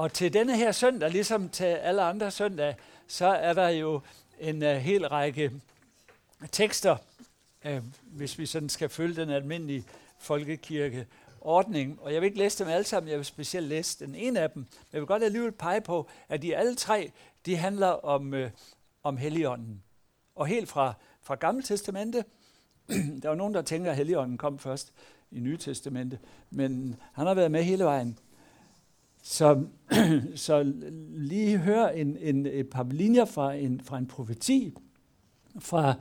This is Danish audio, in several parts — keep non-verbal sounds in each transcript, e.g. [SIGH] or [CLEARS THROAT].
Og til denne her søndag, ligesom til alle andre søndage, så er der jo en uh, hel række tekster, uh, hvis vi sådan skal følge den almindelige folkekirke ordning. Og jeg vil ikke læse dem alle sammen, jeg vil specielt læse den ene af dem. Men jeg vil godt alligevel pege på, at de alle tre, de handler om, uh, om Helligånden. Og helt fra, fra Gamle Testamente, [CLEARS THROAT] der er nogen, der tænker, at Helligånden kom først i Nye Testamente, men han har været med hele vejen. Så, [CLEARS THROAT] så lige hør en, en, et par linjer fra en, fra en profeti fra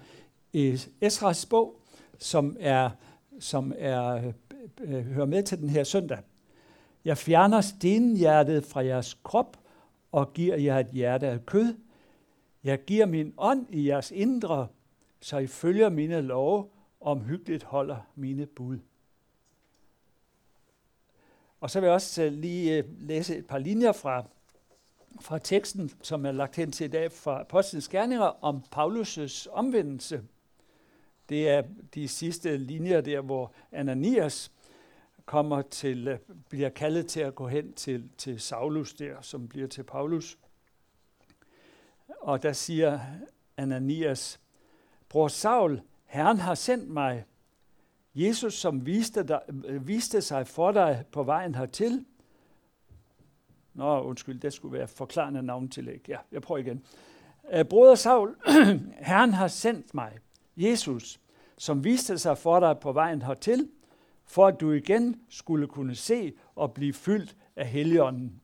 øh, Esras bog, som er, som er øh, øh, hører med til den her søndag. Jeg fjerner stenhjertet fra jeres krop og giver jer et hjerte af kød. Jeg giver min ånd i jeres indre, så I følger mine love, og omhyggeligt holder mine bud. Og så vil jeg også øh, lige øh, læse et par linjer fra, fra teksten, som er lagt hen til i dag fra Apostlenes Gerninger om Paulus' omvendelse. Det er de sidste linjer der, hvor Ananias kommer til, øh, bliver kaldet til at gå hen til, til Saulus der, som bliver til Paulus. Og der siger Ananias, Bror Saul, Herren har sendt mig, Jesus, som viste, dig, øh, viste sig for dig på vejen hertil. Nå, undskyld, det skulle være forklarende navntillæg. Ja, jeg prøver igen. Øh, broder Saul, [CLEARS THROAT] Herren har sendt mig, Jesus, som viste sig for dig på vejen hertil, for at du igen skulle kunne se og blive fyldt af Helligånden.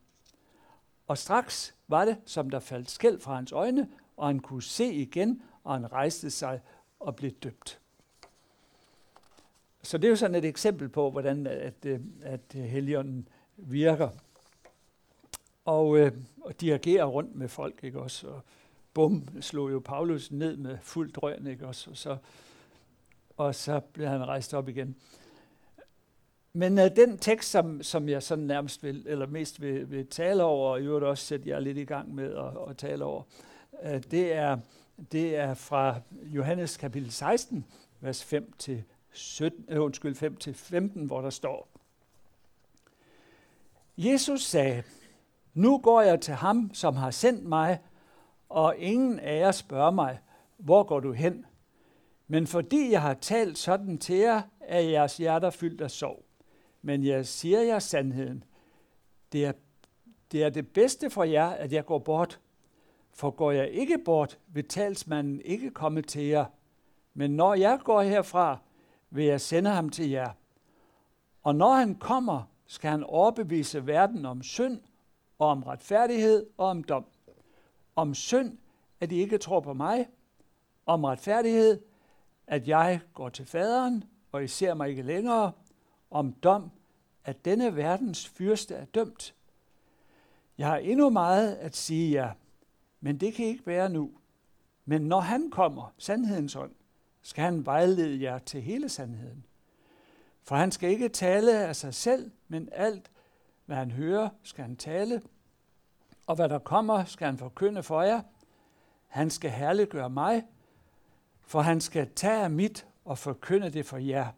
Og straks var det, som der faldt skæld fra hans øjne, og han kunne se igen, og han rejste sig og blev døbt. Så det er jo sådan et eksempel på, hvordan at, øh, at øh, Helligånden virker. Og, øh, og dirigerer rundt med folk, ikke også? Og bum, slog jo Paulus ned med fuld drøn, ikke også? Og så, og så blev han rejst op igen. Men øh, den tekst, som, som jeg sådan nærmest vil, eller mest vil, vil tale over, og i øvrigt også sætte jer lidt i gang med at, at tale over, øh, det, er, det er fra Johannes kapitel 16, vers 5 til 17, øh, undskyld, 5 til 15, hvor der står, Jesus sagde, nu går jeg til ham, som har sendt mig, og ingen af jer spørger mig, hvor går du hen? Men fordi jeg har talt sådan til jer, er jeres hjerter fyldt af sorg. Men jeg siger jer sandheden. Det er, det er det bedste for jer, at jeg går bort. For går jeg ikke bort, vil talsmanden ikke komme til jer. Men når jeg går herfra, vil jeg sende ham til jer. Og når han kommer, skal han overbevise verden om synd, og om retfærdighed og om dom. Om synd, at de ikke tror på mig. Om retfærdighed, at jeg går til faderen, og I ser mig ikke længere. Om dom, at denne verdens fyrste er dømt. Jeg har endnu meget at sige jer, men det kan ikke være nu. Men når han kommer, sandhedens ånd, skal han vejlede jer til hele sandheden. For han skal ikke tale af sig selv, men alt, hvad han hører, skal han tale, og hvad der kommer, skal han forkynde for jer. Han skal herliggøre mig, for han skal tage af mit og forkynde det for jer.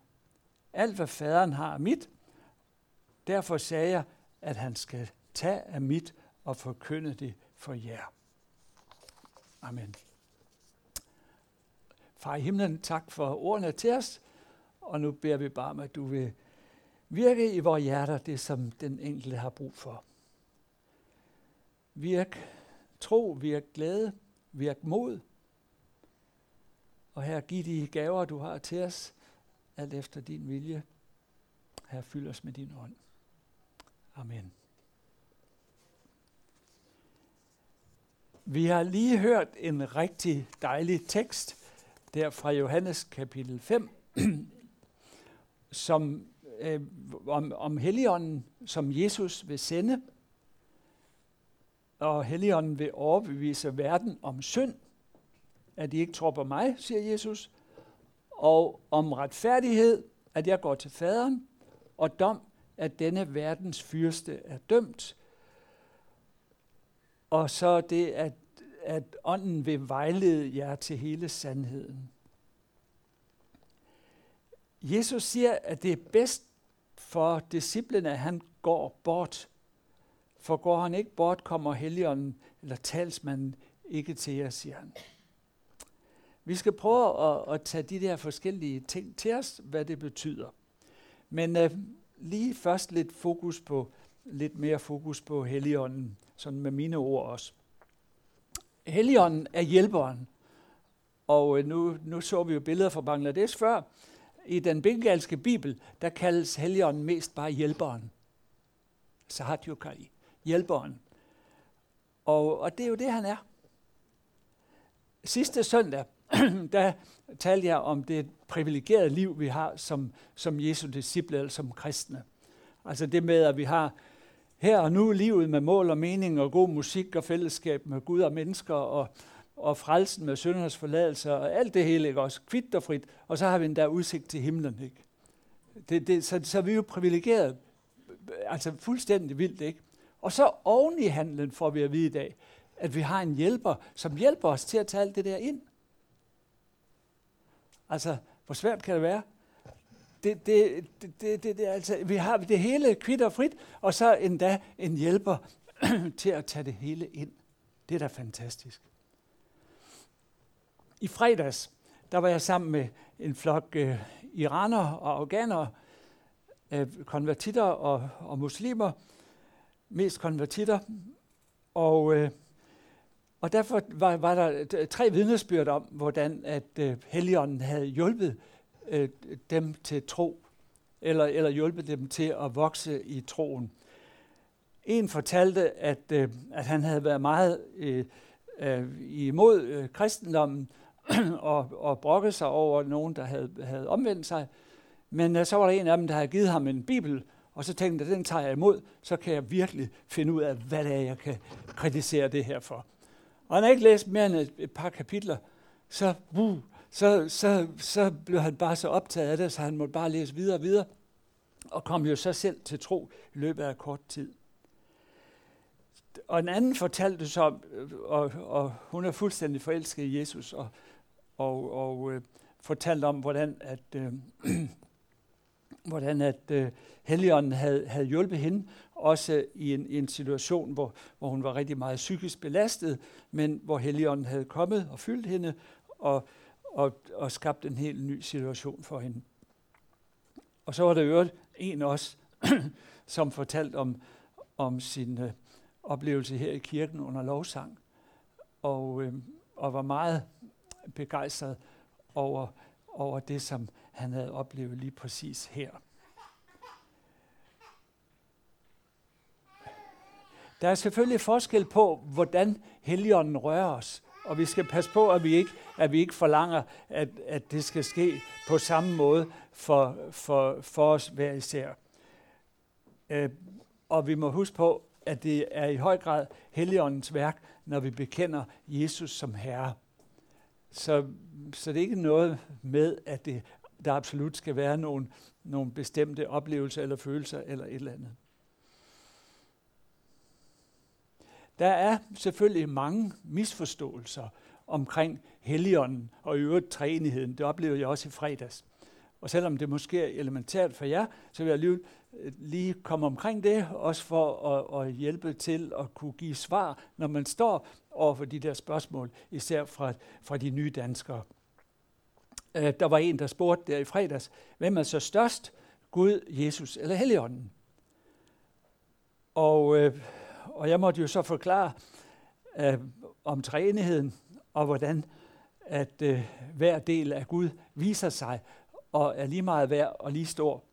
Alt, hvad faderen har af mit, derfor sagde jeg, at han skal tage af mit og forkynde det for jer. Amen. Far i himlen, tak for ordene til os, og nu beder vi bare om, at du vil virke i vores hjerter, det som den enkelte har brug for. Virk tro, virk glæde, virk mod, og her giv de gaver, du har til os, alt efter din vilje. Her fyld os med din ånd. Amen. Vi har lige hørt en rigtig dejlig tekst der fra Johannes kapitel 5, som, øh, om, om Helligånden, som Jesus vil sende. Og Helligånden vil overbevise verden om synd, at de ikke tror på mig, siger Jesus, og om retfærdighed, at jeg går til faderen, og dom, at denne verdens fyrste er dømt. Og så det, at at ånden vil vejlede jer til hele sandheden. Jesus siger, at det er bedst for disciplene, at han går bort, for går han ikke bort, kommer Helligånden eller talsmanden ikke til jer, siger han. Vi skal prøve at, at tage de der forskellige ting til os, hvad det betyder. Men øh, lige først lidt fokus på lidt mere fokus på Helligånden, sådan med mine ord også. Helligånden er hjælperen. Og øh, nu, nu så vi jo billeder fra Bangladesh før. I den bengalske bibel, der kaldes Helligånden mest bare hjælperen. Sahatyokai. Hjælperen. Og, og det er jo det, han er. Sidste søndag, [CLEARS THROAT] der talte jeg om det privilegerede liv, vi har som, som Jesu disciple, eller som kristne. Altså det med, at vi har her og nu livet med mål og mening og god musik og fællesskab med Gud og mennesker og, og frelsen med søndernes forladelse og alt det hele, ikke? også kvitt og frit. Og så har vi endda udsigt til himlen. Ikke? Det, det, så, så er vi jo privilegeret, altså fuldstændig vildt. ikke. Og så oven i handlen får vi at vide i dag, at vi har en hjælper, som hjælper os til at tage alt det der ind. Altså, hvor svært kan det være? Det, det, det, det, det, altså, vi har det hele kvitter og frit, og så endda en hjælper [CLEARS THROAT] til at tage det hele ind. Det er da fantastisk. I fredags, der var jeg sammen med en flok øh, iranere og afghanere, øh, konvertitter og, og muslimer, mest konvertitter, og, øh, og derfor var, var der tre vidnesbyrd om, hvordan at øh, Helligånden havde hjulpet øh, dem til tro, eller, eller hjulpet dem til at vokse i troen. En fortalte, at, øh, at han havde været meget øh, øh, imod øh, kristendommen [CLEARS THROAT] og, og brokket sig over nogen, der havde, havde omvendt sig. Men øh, så var der en af dem, der havde givet ham en bibel, og så tænkte jeg, den tager jeg imod, så kan jeg virkelig finde ud af, hvad det er, jeg kan kritisere det her for. Og han har ikke læst mere end et, et par kapitler, så, uh, så, så, så blev han bare så optaget af det, så han måtte bare læse videre og videre, og kom jo så selv til tro i løbet af kort tid. Og en anden fortalte så, øh, og, og hun er fuldstændig forelsket i Jesus, og, og, og øh, fortalte om, hvordan at, øh, [CLEARS THROAT] hvordan at øh, Helligånden havde, havde hjulpet hende, også i en, i en situation, hvor, hvor hun var rigtig meget psykisk belastet, men hvor Helligånden havde kommet og fyldt hende, og, og, og skabt en helt ny situation for hende. Og så var der øvrigt en også, [CLEARS THROAT] som fortalte om, om sin øh, oplevelse her i kirken under lovsang, og, øh, og var meget begejstret over, over det, som han havde oplevet lige præcis her. Der er selvfølgelig forskel på, hvordan Helligånden rører os. Og vi skal passe på, at vi ikke, at vi ikke forlanger, at, at det skal ske på samme måde for, for, for os hver især. Øh, og vi må huske på, at det er i høj grad Helligåndens værk, når vi bekender Jesus som Herre. Så, så det er ikke noget med, at det, der absolut skal være nogle, nogle bestemte oplevelser eller følelser eller et eller andet. Der er selvfølgelig mange misforståelser omkring Helligånden og i øvrigt træenigheden. Det oplevede jeg også i fredags. Og selvom det måske er elementært for jer, så vil jeg lige, øh, lige komme omkring det, også for at, at hjælpe til at kunne give svar, når man står over for de der spørgsmål, især fra, fra de nye danskere. Øh, der var en, der spurgte der i fredags, hvem er så størst, Gud, Jesus eller Helligånden? Og øh, og jeg måtte jo så forklare øh, om træenigheden, og hvordan at øh, hver del af Gud viser sig, og er lige meget værd og lige stor.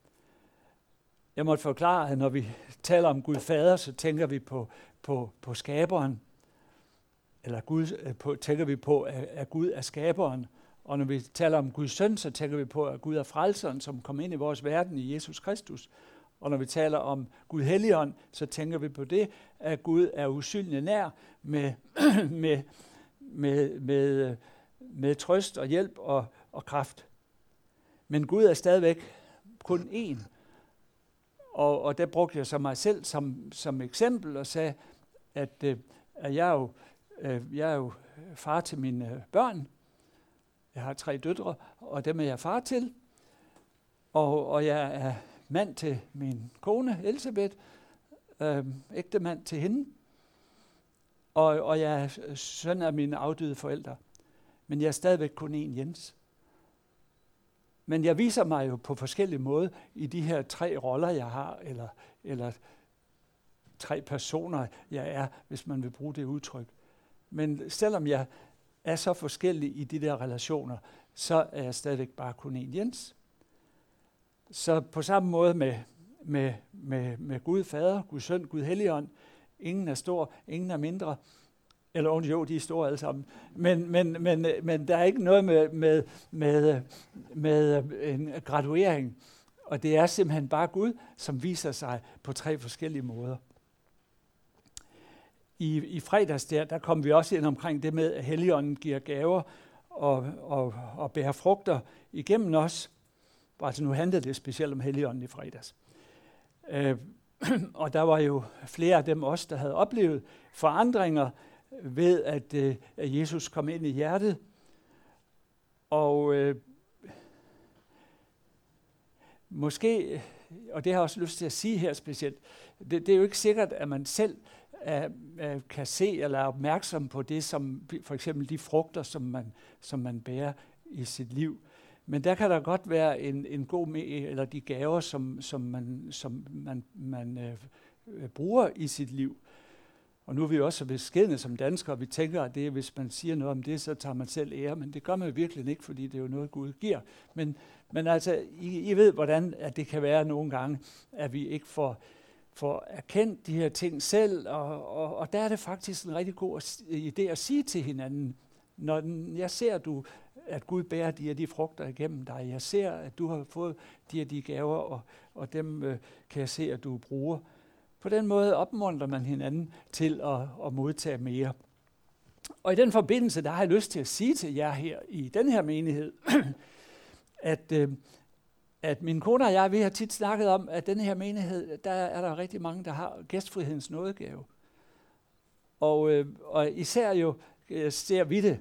Jeg måtte forklare, at når vi taler om Gud Fader, så tænker vi på, på, på skaberen, eller Gud, øh, på, tænker vi på, at, at Gud er skaberen. Og når vi taler om Guds søn, så tænker vi på, at Gud er frelseren, som kom ind i vores verden i Jesus Kristus. Og når vi taler om Gud Helligånd, så tænker vi på det, at Gud er usynlig nær med, [CLEARS THROAT] med, med, med, med trøst og hjælp og, og kraft. Men Gud er stadigvæk kun én. Og, og der brugte jeg så mig selv som, som eksempel og sagde, at, øh, at jeg, er jo, øh, jeg er jo far til mine øh, børn. Jeg har tre døtre, og dem er jeg far til. Og, og jeg er mand til min kone, Elisabeth, øh, ægte mand til hende, og, og jeg er søn af mine afdøde forældre. Men jeg er stadigvæk kun en Jens. Men jeg viser mig jo på forskellige måder i de her tre roller, jeg har, eller, eller tre personer, jeg er, hvis man vil bruge det udtryk. Men selvom jeg er så forskellig i de der relationer, så er jeg stadigvæk bare kun en Jens. Så på samme måde med, med, med, med Gud Fader, Gud Søn, Gud Helligånd, ingen er stor, ingen er mindre, eller oven jo, de er store alle sammen. Men, men, men, men der er ikke noget med, med, med, med en graduering. Og det er simpelthen bare Gud, som viser sig på tre forskellige måder. I, i fredags der, der kom vi også ind omkring det med, at Helligånden giver gaver og, og, og bærer frugter igennem os. Altså nu handlede det specielt om Helligånden i fredags. Øh, [CLEARS THROAT] og der var jo flere af dem også, der havde oplevet forandringer ved, at, øh, at Jesus kom ind i hjertet. Og øh, måske, og det har jeg også lyst til at sige her specielt, det, det er jo ikke sikkert, at man selv er, er, kan se eller er opmærksom på det, som for eksempel de frugter, som man, som man bærer i sit liv. Men der kan der godt være en, en god med, eller de gaver, som, som man, som man, man øh, bruger i sit liv. Og nu er vi også så beskedne som danskere, vi tænker, at det, hvis man siger noget om det, så tager man selv ære, men det gør man virkelig ikke, fordi det er jo noget, Gud giver. Men, men altså, I, I ved, hvordan at det kan være nogle gange, at vi ikke får, får erkendt de her ting selv, og, og, og der er det faktisk en rigtig god idé at sige til hinanden, når jeg ser, at, du, at Gud bærer de her de frugter igennem dig, jeg ser, at du har fået de her de gaver, og, og dem øh, kan jeg se, at du bruger, på den måde opmuntrer man hinanden til at, at modtage mere. Og i den forbindelse, der har jeg lyst til at sige til jer her i den her menighed, [CLEARS THROAT] at, øh, at min kone og jeg, vi har tit snakket om, at den her menighed, der er der rigtig mange, der har gæstfrihedens nådegave. Og, øh, og især jo øh, ser vi det,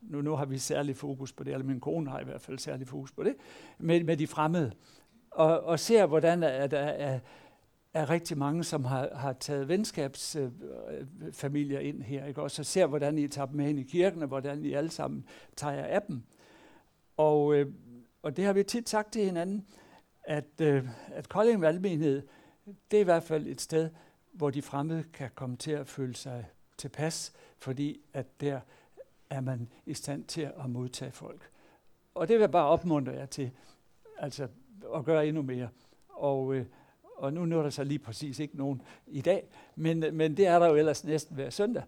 nu, nu har vi særlig fokus på det, eller min kone har i hvert fald særlig fokus på det, med, med de fremmede. Og, og ser, hvordan at, der er, er rigtig mange, som har, har taget venskabsfamilier øh, ind her, ikke? og så ser, hvordan I tager dem med ind i kirken, og hvordan I alle sammen tager af dem. Og, øh, og det har vi tit sagt til hinanden, at, øh, at Kolding Valgmenighed, det er i hvert fald et sted, hvor de fremmede kan komme til at føle sig tilpas, fordi at der er man i stand til at modtage folk. Og det vil jeg bare opmuntre jer til, altså at gøre endnu mere. Og, øh, og nu når der så lige præcis ikke nogen i dag, men, men det er der jo ellers næsten hver søndag.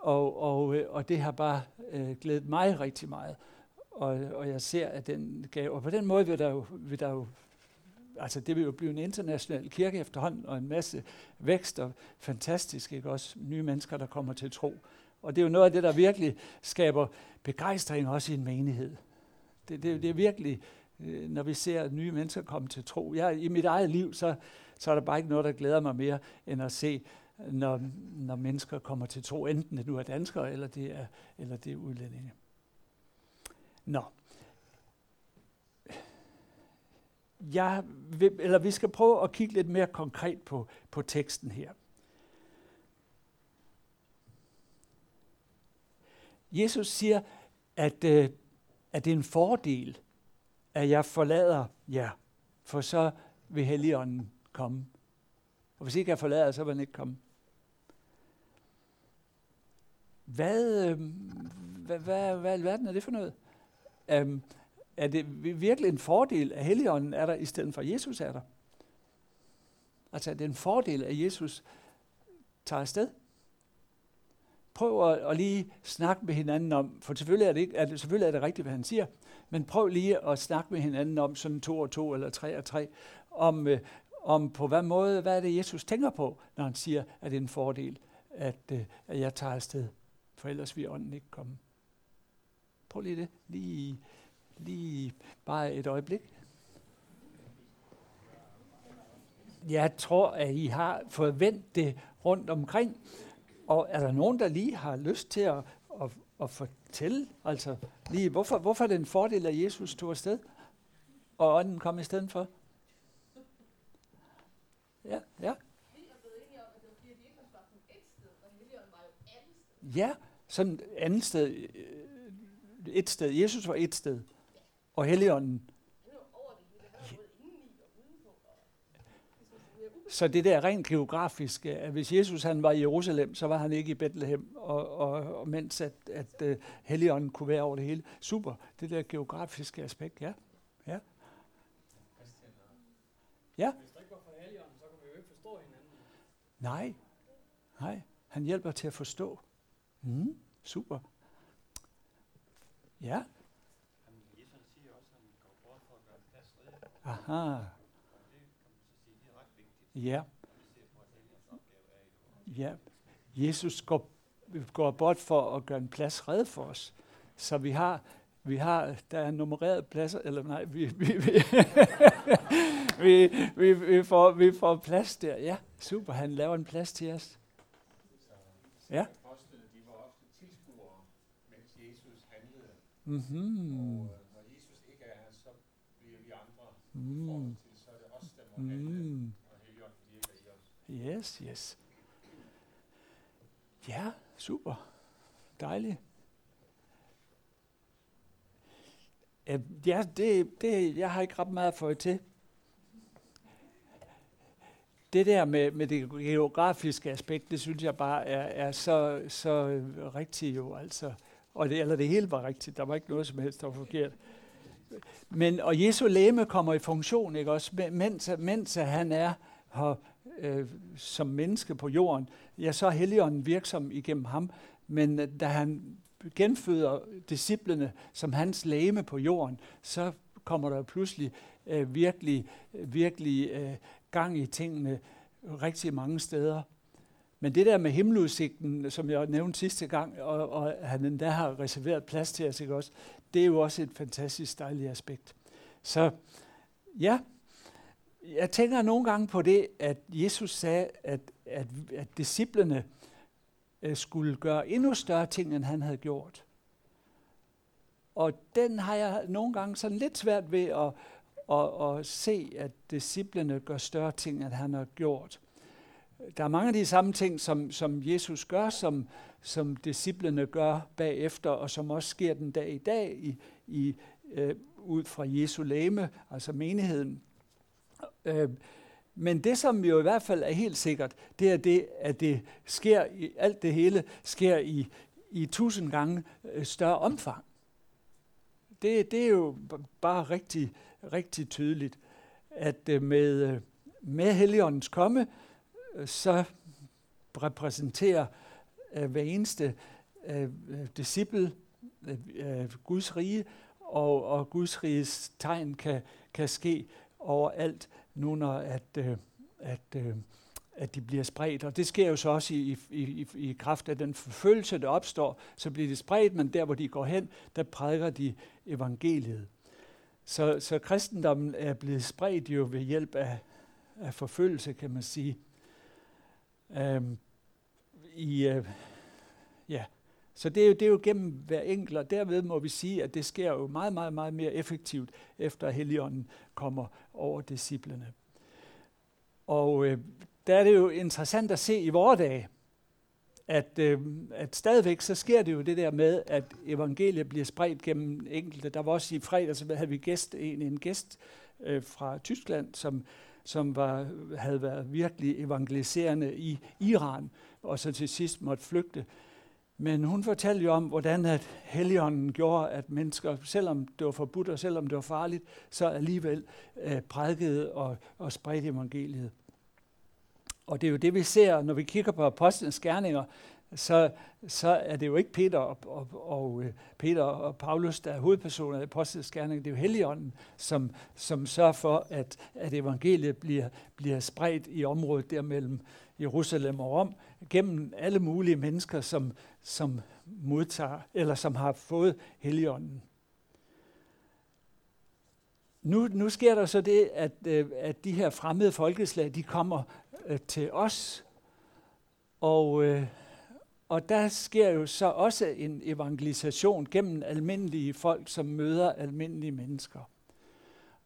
Og, og, øh, og det har bare øh, glædet mig rigtig meget. Og, og jeg ser, at den gav, og på den måde vil der jo, vil der jo altså det vil jo blive en international kirke efterhånden, og en masse vækst, og fantastisk, ikke også? Nye mennesker, der kommer til tro. Og det er jo noget af det, der virkelig skaber begejstring også i en menighed. Det, det, det er virkelig, øh, når vi ser nye mennesker komme til tro. Jeg, I mit eget liv, så så er der bare ikke noget, der glæder mig mere, end at se, når, når mennesker kommer til tro, enten det nu er danskere, eller det er, eller det er udlændinge. Nå. Jeg vil, eller vi skal prøve at kigge lidt mere konkret på, på teksten her. Jesus siger, at, øh, at det er en fordel, at jeg forlader jer, for så vil Helligånden komme. Og hvis ikke jeg forlader, så vil han ikke komme. Hvad, øh, hvad, hvad, hvad i verden er det for noget? Um, er det virkelig en fordel, at Helligånden er der, i stedet for Jesus er der? Altså, er det en fordel, at Jesus tager afsted? Prøv at, at lige snakke med hinanden om, for selvfølgelig er, det ikke, er det, selvfølgelig er det rigtigt, hvad han siger, men prøv lige at snakke med hinanden om sådan to og to eller tre og tre, om, øh, om på hvad måde, hvad er det Jesus tænker på, når han siger, at det er en fordel, at, øh, at jeg tager afsted, for ellers vil ånden ikke komme. Prøv lige det, lige, lige bare et øjeblik. Jeg tror, at I har forventet vendt det rundt omkring, og er der nogen, der lige har lyst til at, at, at fortælle, altså lige, hvorfor, hvorfor er det en fordel, at Jesus tog afsted, og ånden kom i stedet for? Ja, ja. Ja, sådan andet sted. Øh, et sted. Jesus var et sted. Og Helligånden Så det der rent geografiske, at hvis Jesus han var i Jerusalem, så var han ikke i Bethlehem, og, og, og mens at, at uh, Helligånden kunne være over det hele. Super, det der geografiske aspekt, ja. Ja. Ja. Hvis der ikke var for Helligånden, så kunne vi jo ikke forstå hinanden. Nej, nej. Han hjælper til at forstå. Mm, super. Ja. Jamen, jo Ja. Jesus går, går bort for at gøre en plads red for os. Så vi har, vi har der er nummereret pladser, eller nej, vi, vi, vi, [LAUGHS] vi, vi, vi, får, vi får plads der. Ja, super, han laver en plads til os. Ja. Apostlene, de var ofte tilskuere, mens Jesus handlede. Mm-hmm. Og når Jesus ikke er her, så bliver vi andre Mm. til, så er det os, der må Mm. og Helligånden virker i os. Yes, yes. Ja, super. Dejligt. Ja, det, det, jeg har ikke ret meget at få til. Det der med, med det geografiske aspekt, det synes jeg bare er, er så, så rigtigt jo. Altså. Og det, eller det hele var rigtigt. Der var ikke noget som helst, der var forkert. Men, og Jesu læme kommer i funktion, ikke også? Mens, mens han er her øh, som menneske på jorden, ja, så er Helligånden virksom igennem ham. Men øh, da han genføder disciplene som hans læme på jorden, så kommer der pludselig øh, virkelig, virkelig øh, gang i tingene rigtig mange steder. Men det der med himmeludsigten, som jeg nævnte sidste gang, og, og han endda har reserveret plads til os, ikke også, det er jo også et fantastisk dejligt aspekt. Så ja, jeg tænker nogle gange på det, at Jesus sagde, at, at, at disciplene øh, skulle gøre endnu større ting, end han havde gjort. Og den har jeg nogle gange sådan lidt svært ved at, at, at se, at disciplene gør større ting, end han har gjort. Der er mange af de samme ting, som, som Jesus gør, som, som disciplene gør bagefter, og som også sker den dag i dag i, i, øh, ud fra Jesu læme, altså menigheden. Øh, men det, som jo i hvert fald er helt sikkert, det er det, at det sker i, alt det hele sker i, i tusind gange øh, større omfang. Det, det er jo bare rigtig, rigtig tydeligt, at øh, med, øh, med Helligåndens komme, så repræsenterer hver eneste disciple Guds rige, og, og Guds riges tegn kan, kan ske overalt, nu når at, øh, at, øh, at de bliver spredt. Og det sker jo så også i, i, i, i kraft af den forfølgelse, der opstår. Så bliver de spredt, men der hvor de går hen, der prædiker de evangeliet. Så, så kristendommen er blevet spredt jo ved hjælp af, af forfølgelse, kan man sige. Øhm, i, øh, ja. Så det er, jo, det er jo gennem hver enkelt, og derved må vi sige, at det sker jo meget, meget, meget mere effektivt, efter Helligånden kommer over disciplene. Og øh, der er det jo interessant at se i vore dage, at, øh, at stadigvæk så sker det jo det der med, at evangeliet bliver spredt gennem enkelte. Der var også i fredag, så havde vi gæst, en, en gæst øh, fra Tyskland, som, som var, havde været virkelig evangeliserende i Iran, og så til sidst måtte flygte. Men hun fortalte jo om, hvordan at Helligånden gjorde, at mennesker, selvom det var forbudt og selvom det var farligt, så alligevel øh, prædikede og, og spredte evangeliet. Og det er jo det, vi ser, når vi kigger på apostlenes gerninger, så, så er det jo ikke Peter og, og, og øh, Peter og Paulus, der er hovedpersoner i apostlenes gerninger. Det er jo Helligånden, som, som sørger for, at, at evangeliet bliver, bliver spredt i området der mellem Jerusalem og Rom, gennem alle mulige mennesker, som, som modtager, eller som har fået heligånden. Nu, nu sker der så det, at, øh, at de her fremmede folkeslag, de kommer øh, til os, og, øh, og der sker jo så også en evangelisation gennem almindelige folk, som møder almindelige mennesker.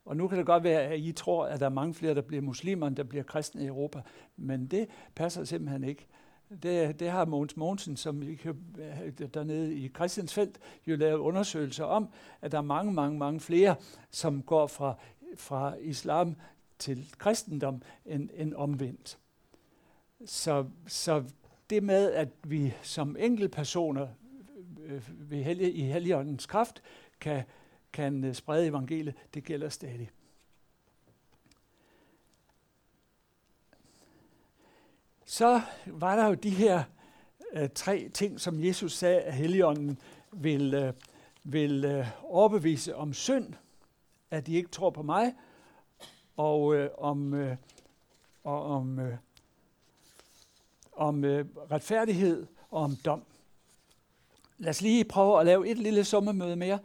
Og nu kan det godt være, at I tror, at der er mange flere, der bliver muslimer, end der bliver kristne i Europa. Men det passer simpelthen ikke. Det, det har Mogens Mogensen, som vi kan, øh, dernede i Christiansfeldt, jo lavet undersøgelser om, at der er mange, mange, mange flere, som går fra, fra islam til kristendom end, end omvendt. Så, så det med, at vi som enkeltpersoner øh, ved helge, i Helligåndens kraft kan, kan øh, sprede evangeliet, det gælder stadig. Så var der jo de her øh, tre ting, som Jesus sagde, at Helligånden vil, øh, vil øh, overbevise om synd, at de ikke tror på mig, og øh, om, øh, og om, øh, om øh, retfærdighed og om dom. Lad os lige prøve at lave et lille summemøde mere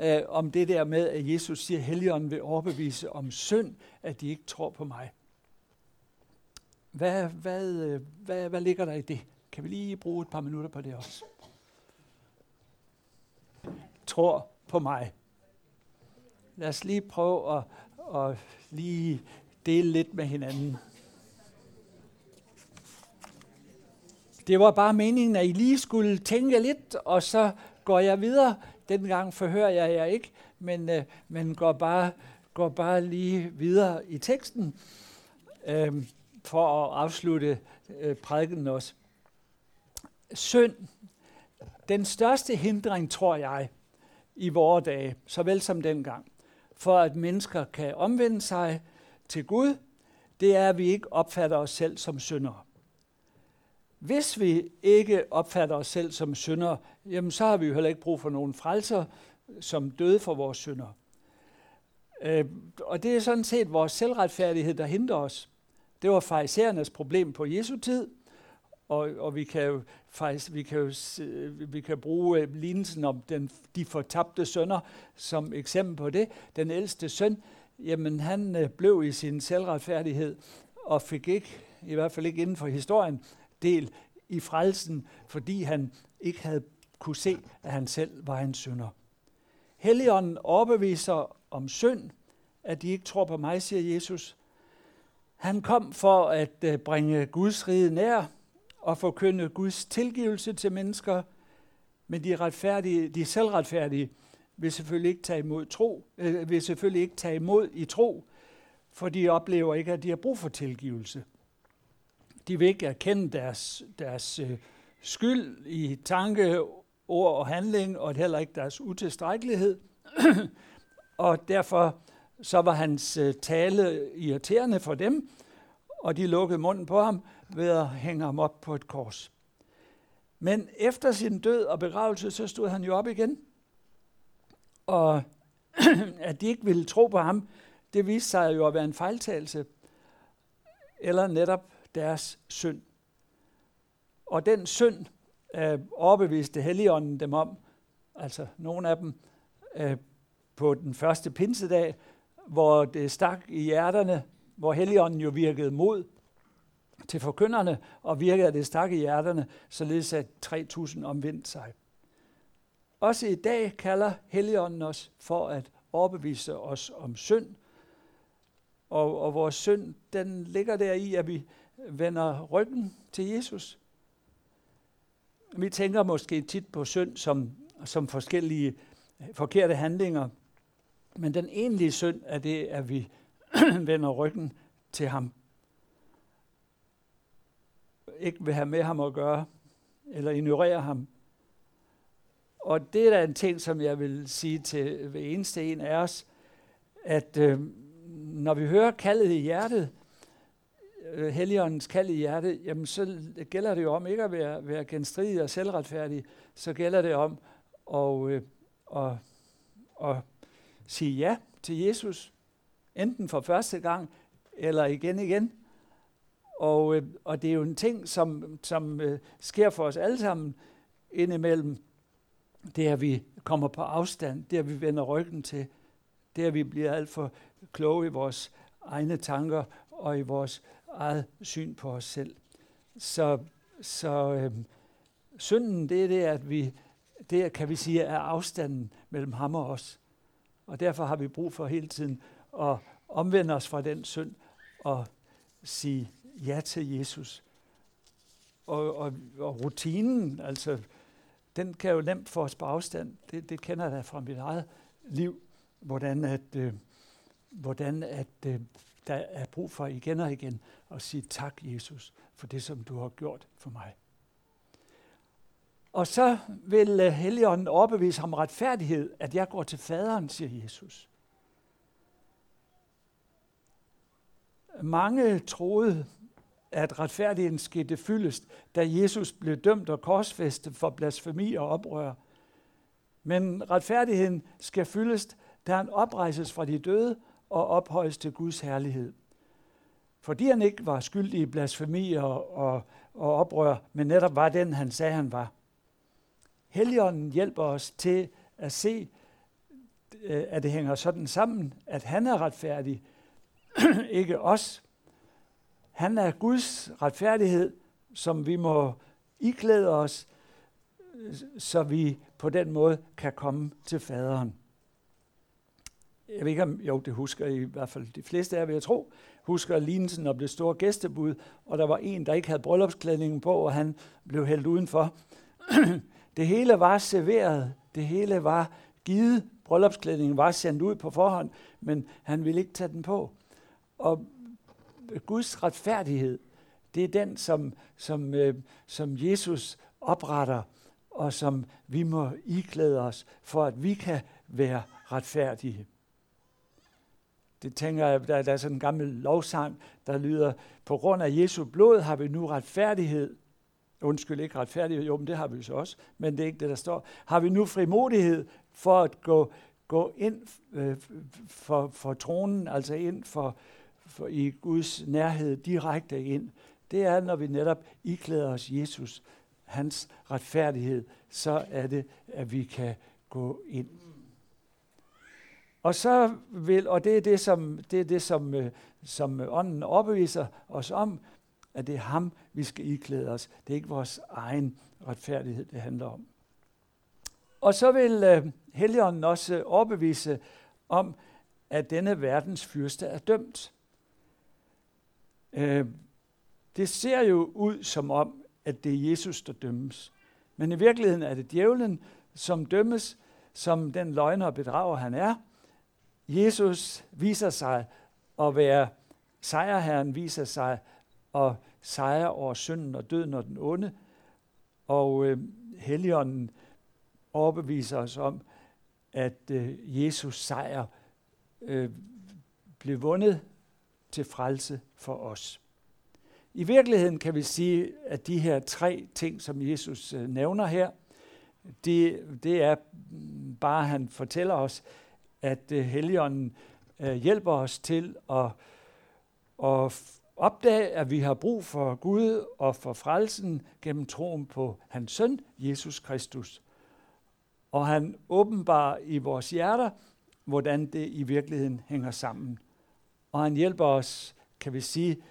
øh, om det der med, at Jesus siger, at Helligånden vil overbevise om synd, at de ikke tror på mig. Hvad, hvad, øh, hvad, hvad ligger der i det? Kan vi lige bruge et par minutter på det også? Tror på mig. Lad os lige prøve at, at lige dele lidt med hinanden. Det var bare meningen, at I lige skulle tænke lidt, og så går jeg videre. Dengang forhører jeg jer ikke, men, øh, men går, bare, går bare lige videre i teksten Øhm, for at afslutte øh, prædiken også. Synd. Den største hindring, tror jeg, i vore dage, såvel som dengang, for at mennesker kan omvende sig til Gud, det er, at vi ikke opfatter os selv som syndere. Hvis vi ikke opfatter os selv som syndere, jamen så har vi jo heller ikke brug for nogen frelser, som døde for vores synder. Øh, og det er sådan set vores selvretfærdighed, der hindrer os. Det var farisæernes problem på Jesu tid, og, og vi kan jo faktisk vi kan jo, vi kan bruge øh, lignelsen om den, de fortabte sønner som eksempel på det. Den ældste søn, jamen han øh, blev i sin selvretfærdighed og fik ikke, i hvert fald ikke inden for historien, del i frelsen, fordi han ikke havde kunne se, at han selv var en synder. Helligånden overbeviser om synd, at de ikke tror på mig, siger Jesus. Han kom for at øh, bringe Guds rige nær og forkynde Guds tilgivelse til mennesker, men de, retfærdige, de selvretfærdige vil selvfølgelig ikke tage imod tro, øh, vil selvfølgelig ikke tage imod i tro, for de oplever ikke, at de har brug for tilgivelse. De vil ikke erkende deres, deres øh, skyld i tanke, ord og handling, og heller ikke deres utilstrækkelighed. [CLEARS THROAT] og derfor så var hans øh, tale irriterende for dem, og de lukkede munden på ham ved at hænge ham op på et kors. Men efter sin død og begravelse, så stod han jo op igen. Og [CLEARS THROAT] at de ikke ville tro på ham, det viste sig jo at være en fejltagelse, eller netop deres synd. Og den synd øh, overbeviste Helligånden dem om, altså nogle af dem øh, på den første pinsedag, hvor det stak i hjerterne, hvor Helligånden jo virkede mod til forkynderne, og virkede det stak i hjerterne, således at 3.000 omvendte sig. Også i dag kalder Helligånden os for at overbevise os om synd, og, og vores synd, den ligger der i, at vi vender ryggen til Jesus. Vi tænker måske tit på synd som, som forskellige forkerte handlinger, men den egentlige synd er det, at vi [CLEARS THROAT] vender ryggen til ham. Ikke vil have med ham at gøre, eller ignorere ham. Og det er da en ting, som jeg vil sige til hver eneste en af os, at øh, når vi hører kaldet i hjertet, øh, Helligåndens kald i hjertet, jamen så gælder det jo om ikke at være, være genstridig og selvretfærdig, så gælder det om at, øh, at, at sige ja til Jesus, enten for første gang eller igen igen. Og, øh, og det er jo en ting, som, som øh, sker for os alle sammen indimellem. Det er, at vi kommer på afstand, det er, at vi vender ryggen til, det er, at vi bliver alt for kloge i vores egne tanker og i vores eget syn på os selv. Så, så øh, synden, det er det, at vi, det kan vi sige, er afstanden mellem ham og os. Og derfor har vi brug for hele tiden at omvende os fra den synd og sige ja til Jesus og, og, og rutinen, altså, den kan jo nemt få os på afstand. Det, det kender jeg da fra mit eget liv, hvordan at, øh, hvordan at øh, der er brug for igen og igen at sige tak, Jesus, for det, som du har gjort for mig. Og så vil øh, Helligånden overbevise ham retfærdighed, at jeg går til faderen, siger Jesus. Mange troede, at retfærdigheden skete fyldest, da Jesus blev dømt og korsfæstet for blasfemi og oprør. Men retfærdigheden skal fyldest, da han oprejses fra de døde og ophøjes til Guds herlighed. Fordi han ikke var skyldig i blasfemi og, og, og oprør, men netop var den, han sagde, han var. Helligånden hjælper os til at se, øh, at det hænger sådan sammen, at han er retfærdig, [CLEARS THROAT] ikke os. Han er Guds retfærdighed, som vi må iklæde os, øh, så vi på den måde kan komme til faderen. Jeg ved ikke om, jo det husker I, i hvert fald de fleste af jer, vil jeg tro, husker lignelsen om det store gæstebud, og der var en, der ikke havde bryllupsklædningen på, og han blev hældt udenfor. [CLEARS THROAT] det hele var serveret, det hele var givet, bryllupsklædningen var sendt ud på forhånd, men han ville ikke tage den på. Og Guds retfærdighed, det er den, som, som, øh, som Jesus opretter, og som vi må iklæde os, for at vi kan være retfærdige. Det tænker jeg, der, der er sådan en gammel lovsang, der lyder, på grund af Jesu blod har vi nu retfærdighed. Undskyld, ikke retfærdighed, jo, men det har vi så også, men det er ikke det, der står. Har vi nu frimodighed for at gå, gå ind øh, for, for tronen, altså ind for, for i Guds nærhed direkte ind. Det er, når vi netop iklæder os Jesus, hans retfærdighed, så er det, at vi kan gå ind. Og så vil, og det er det, som, det er det, som, øh, som ånden opbeviser os om, at det er ham, vi skal iklæde os. Det er ikke vores egen retfærdighed, det handler om. Og så vil uh, Helligånden også overbevise om, at denne verdens fyrste er dømt. Uh, det ser jo ud som om, at det er Jesus, der dømmes. Men i virkeligheden er det djævlen, som dømmes, som den løgner og bedrager, han er – Jesus viser sig at være sejrherren, viser sig og sejre over synden og døden og den onde. Og øh, Helligånden overbeviser os om, at øh, Jesus sejr øh, blev vundet til frelse for os. I virkeligheden kan vi sige, at de her tre ting, som Jesus øh, nævner her, det, det er bare, han fortæller os, at øh, Helligånden øh, hjælper os til at, at opdage, at vi har brug for Gud og for frelsen gennem troen på hans søn, Jesus Kristus. Og han åbenbar i vores hjerter, hvordan det i virkeligheden hænger sammen. Og han hjælper os, kan vi sige,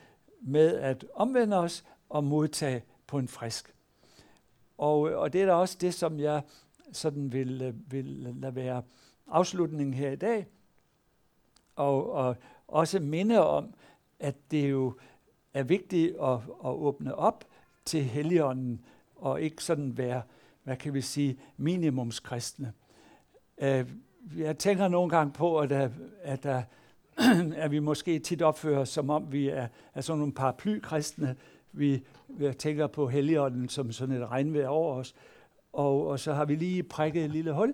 med at omvende os og modtage på en frisk. Og, og det er da også det, som jeg sådan vil, vil lade være afslutningen her i dag, og, og også minde om, at det jo er vigtigt at, at åbne op til Helligånden, og ikke sådan være, hvad kan vi sige, minimumskristne. Uh, jeg tænker nogle gange på, at, at, at, at vi måske tit opfører som om vi er, er sådan nogle paraplykristne. Vi, vi tænker på Helligånden som sådan et regnvejr over os, og, og så har vi lige prikket et lille hul,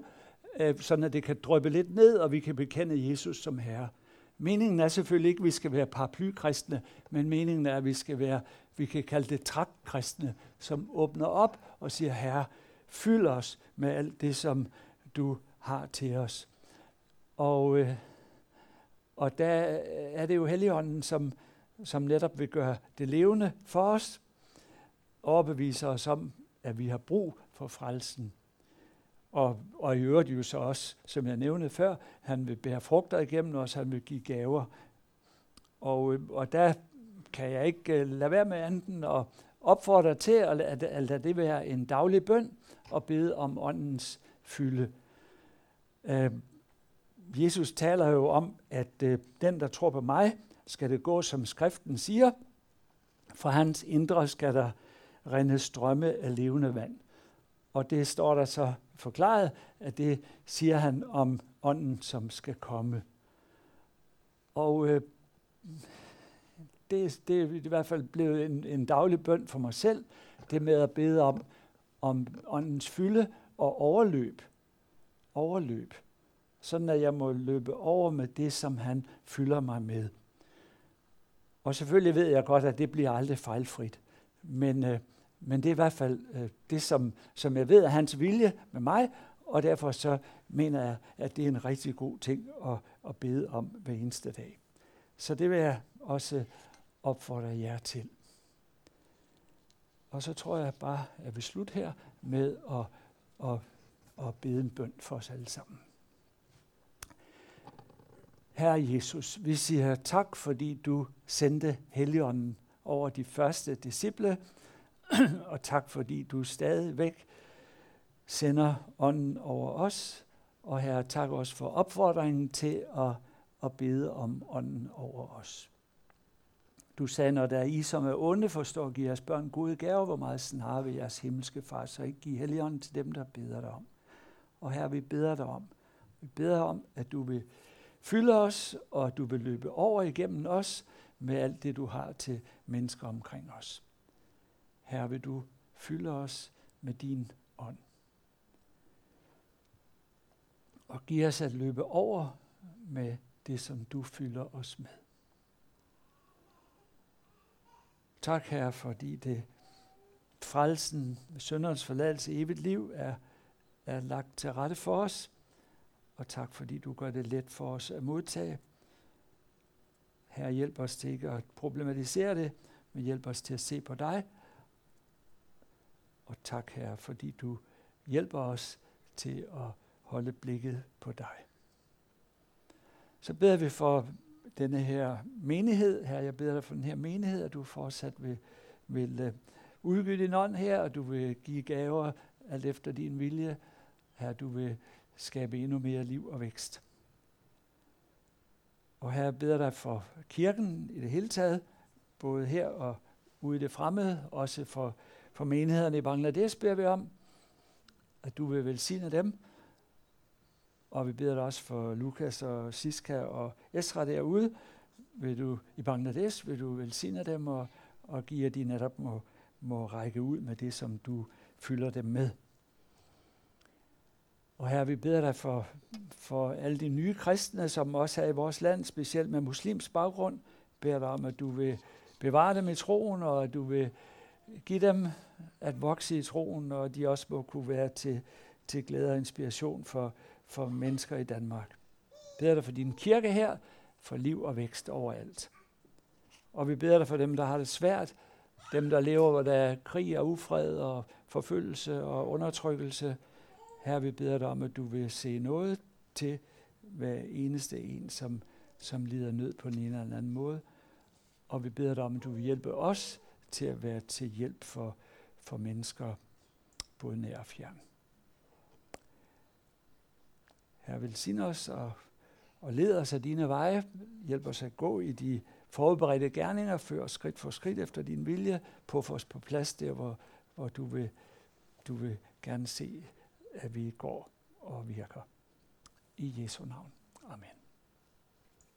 øh, sådan at det kan drøbe lidt ned, og vi kan bekende Jesus som Herre. Meningen er selvfølgelig ikke, at vi skal være paraplykristne, men meningen er, at vi skal være, vi kan kalde det traktkristne, som åbner op og siger, Herre, fyld os med alt det, som du har til os. Og, øh, og der er det jo Helligånden, som, som netop vil gøre det levende for os, overbevise os om, at vi har brug for frelsen. Og, og i øvrigt jo så også, som jeg nævnte før, han vil bære frugter igennem os, han vil give gaver. Og, øh, og der kan jeg ikke uh, lade være med anden og opfordre til at, at, at lade det være en daglig bøn og bede om åndens fylde. Uh, Jesus taler jo om, at uh, den, der tror på mig, skal det gå, som skriften siger. For hans indre skal der rende strømme af levende vand. Og det står der så forklaret, at det siger han om ånden, som skal komme. Og øh, det, det er i hvert fald blevet en, en daglig bøn for mig selv, det med at bede om, om åndens fylde og overløb. Overløb. Sådan at jeg må løbe over med det, som han fylder mig med. Og selvfølgelig ved jeg godt, at det bliver aldrig fejlfrit. Men, øh, men det er i hvert fald øh, det, som, som jeg ved er hans vilje med mig, og derfor så mener jeg, at det er en rigtig god ting at, at bede om hver eneste dag. Så det vil jeg også opfordre jer til. Og så tror jeg bare, at jeg vil slutte her med at, at, at bede en bøn for os alle sammen. Herre Jesus, vi siger tak, fordi du sendte Helligånden over de første disciple, [CLEARS THROAT] og tak fordi du stadigvæk sender ånden over os. Og herre, tak også for opfordringen til at, at bede om ånden over os. Du sagde, når der er I, som er onde, forstår, give jeres børn gode gaver, hvor meget snarere vil jeres himmelske far, så ikke give helligånden til dem, der beder dig om. Og her vi beder dig om. Vi beder om, at du vil fylde os, og at du vil løbe over igennem os med alt det, du har til mennesker omkring os. Her vil du fylde os med din ånd. Og giv os at løbe over med det, som du fylder os med. Tak, Herre, fordi det frelsen sønderens forladelse i evigt liv er, er lagt til rette for os. Og tak, fordi du gør det let for os at modtage. Herre, hjælp os til ikke at problematisere det, men hjælp os til at se på dig. Og tak, Herre, fordi du hjælper os til at holde blikket på dig. Så beder vi for denne her menighed. Her, jeg beder dig for den her menighed, at du fortsat vil, vil øh, uh, udgyde din ånd her, og du vil give gaver alt efter din vilje. Her, du vil skabe endnu mere liv og vækst. Og her beder dig for kirken i det hele taget, både her og ude i det fremmede, også for, for menighederne i Bangladesh beder vi om, at du vil velsigne dem, og vi beder dig også for Lukas og Siska og Esra derude. Vil du i Bangladesh, vil du velsigne dem og, og give, at de netop må, må række ud med det, som du fylder dem med. Og her vi beder dig for, for alle de nye kristne, som også er i vores land, specielt med muslims baggrund. Beder dig om, at du vil bevare dem i troen, og at du vil Giv dem at vokse i troen, og de også må kunne være til, til glæde og inspiration for, for mennesker i Danmark. Beder dig for din kirke her, for liv og vækst overalt. Og vi beder dig for dem, der har det svært, dem, der lever, hvor der er krig og ufred og forfølgelse og undertrykkelse. Her vi beder dig om, at du vil se noget til hver eneste en, som, som lider nød på den ene eller anden måde. Og vi beder dig om, at du vil hjælpe os til at være til hjælp for, for mennesker, både nær og fjern. Her velsign os og, og led os af dine veje. Hjælp os at gå i de forberedte gerninger, før skridt for skridt efter din vilje, på os på plads der, hvor, hvor du, vil, du vil gerne se, at vi går og virker. I Jesu navn. Amen.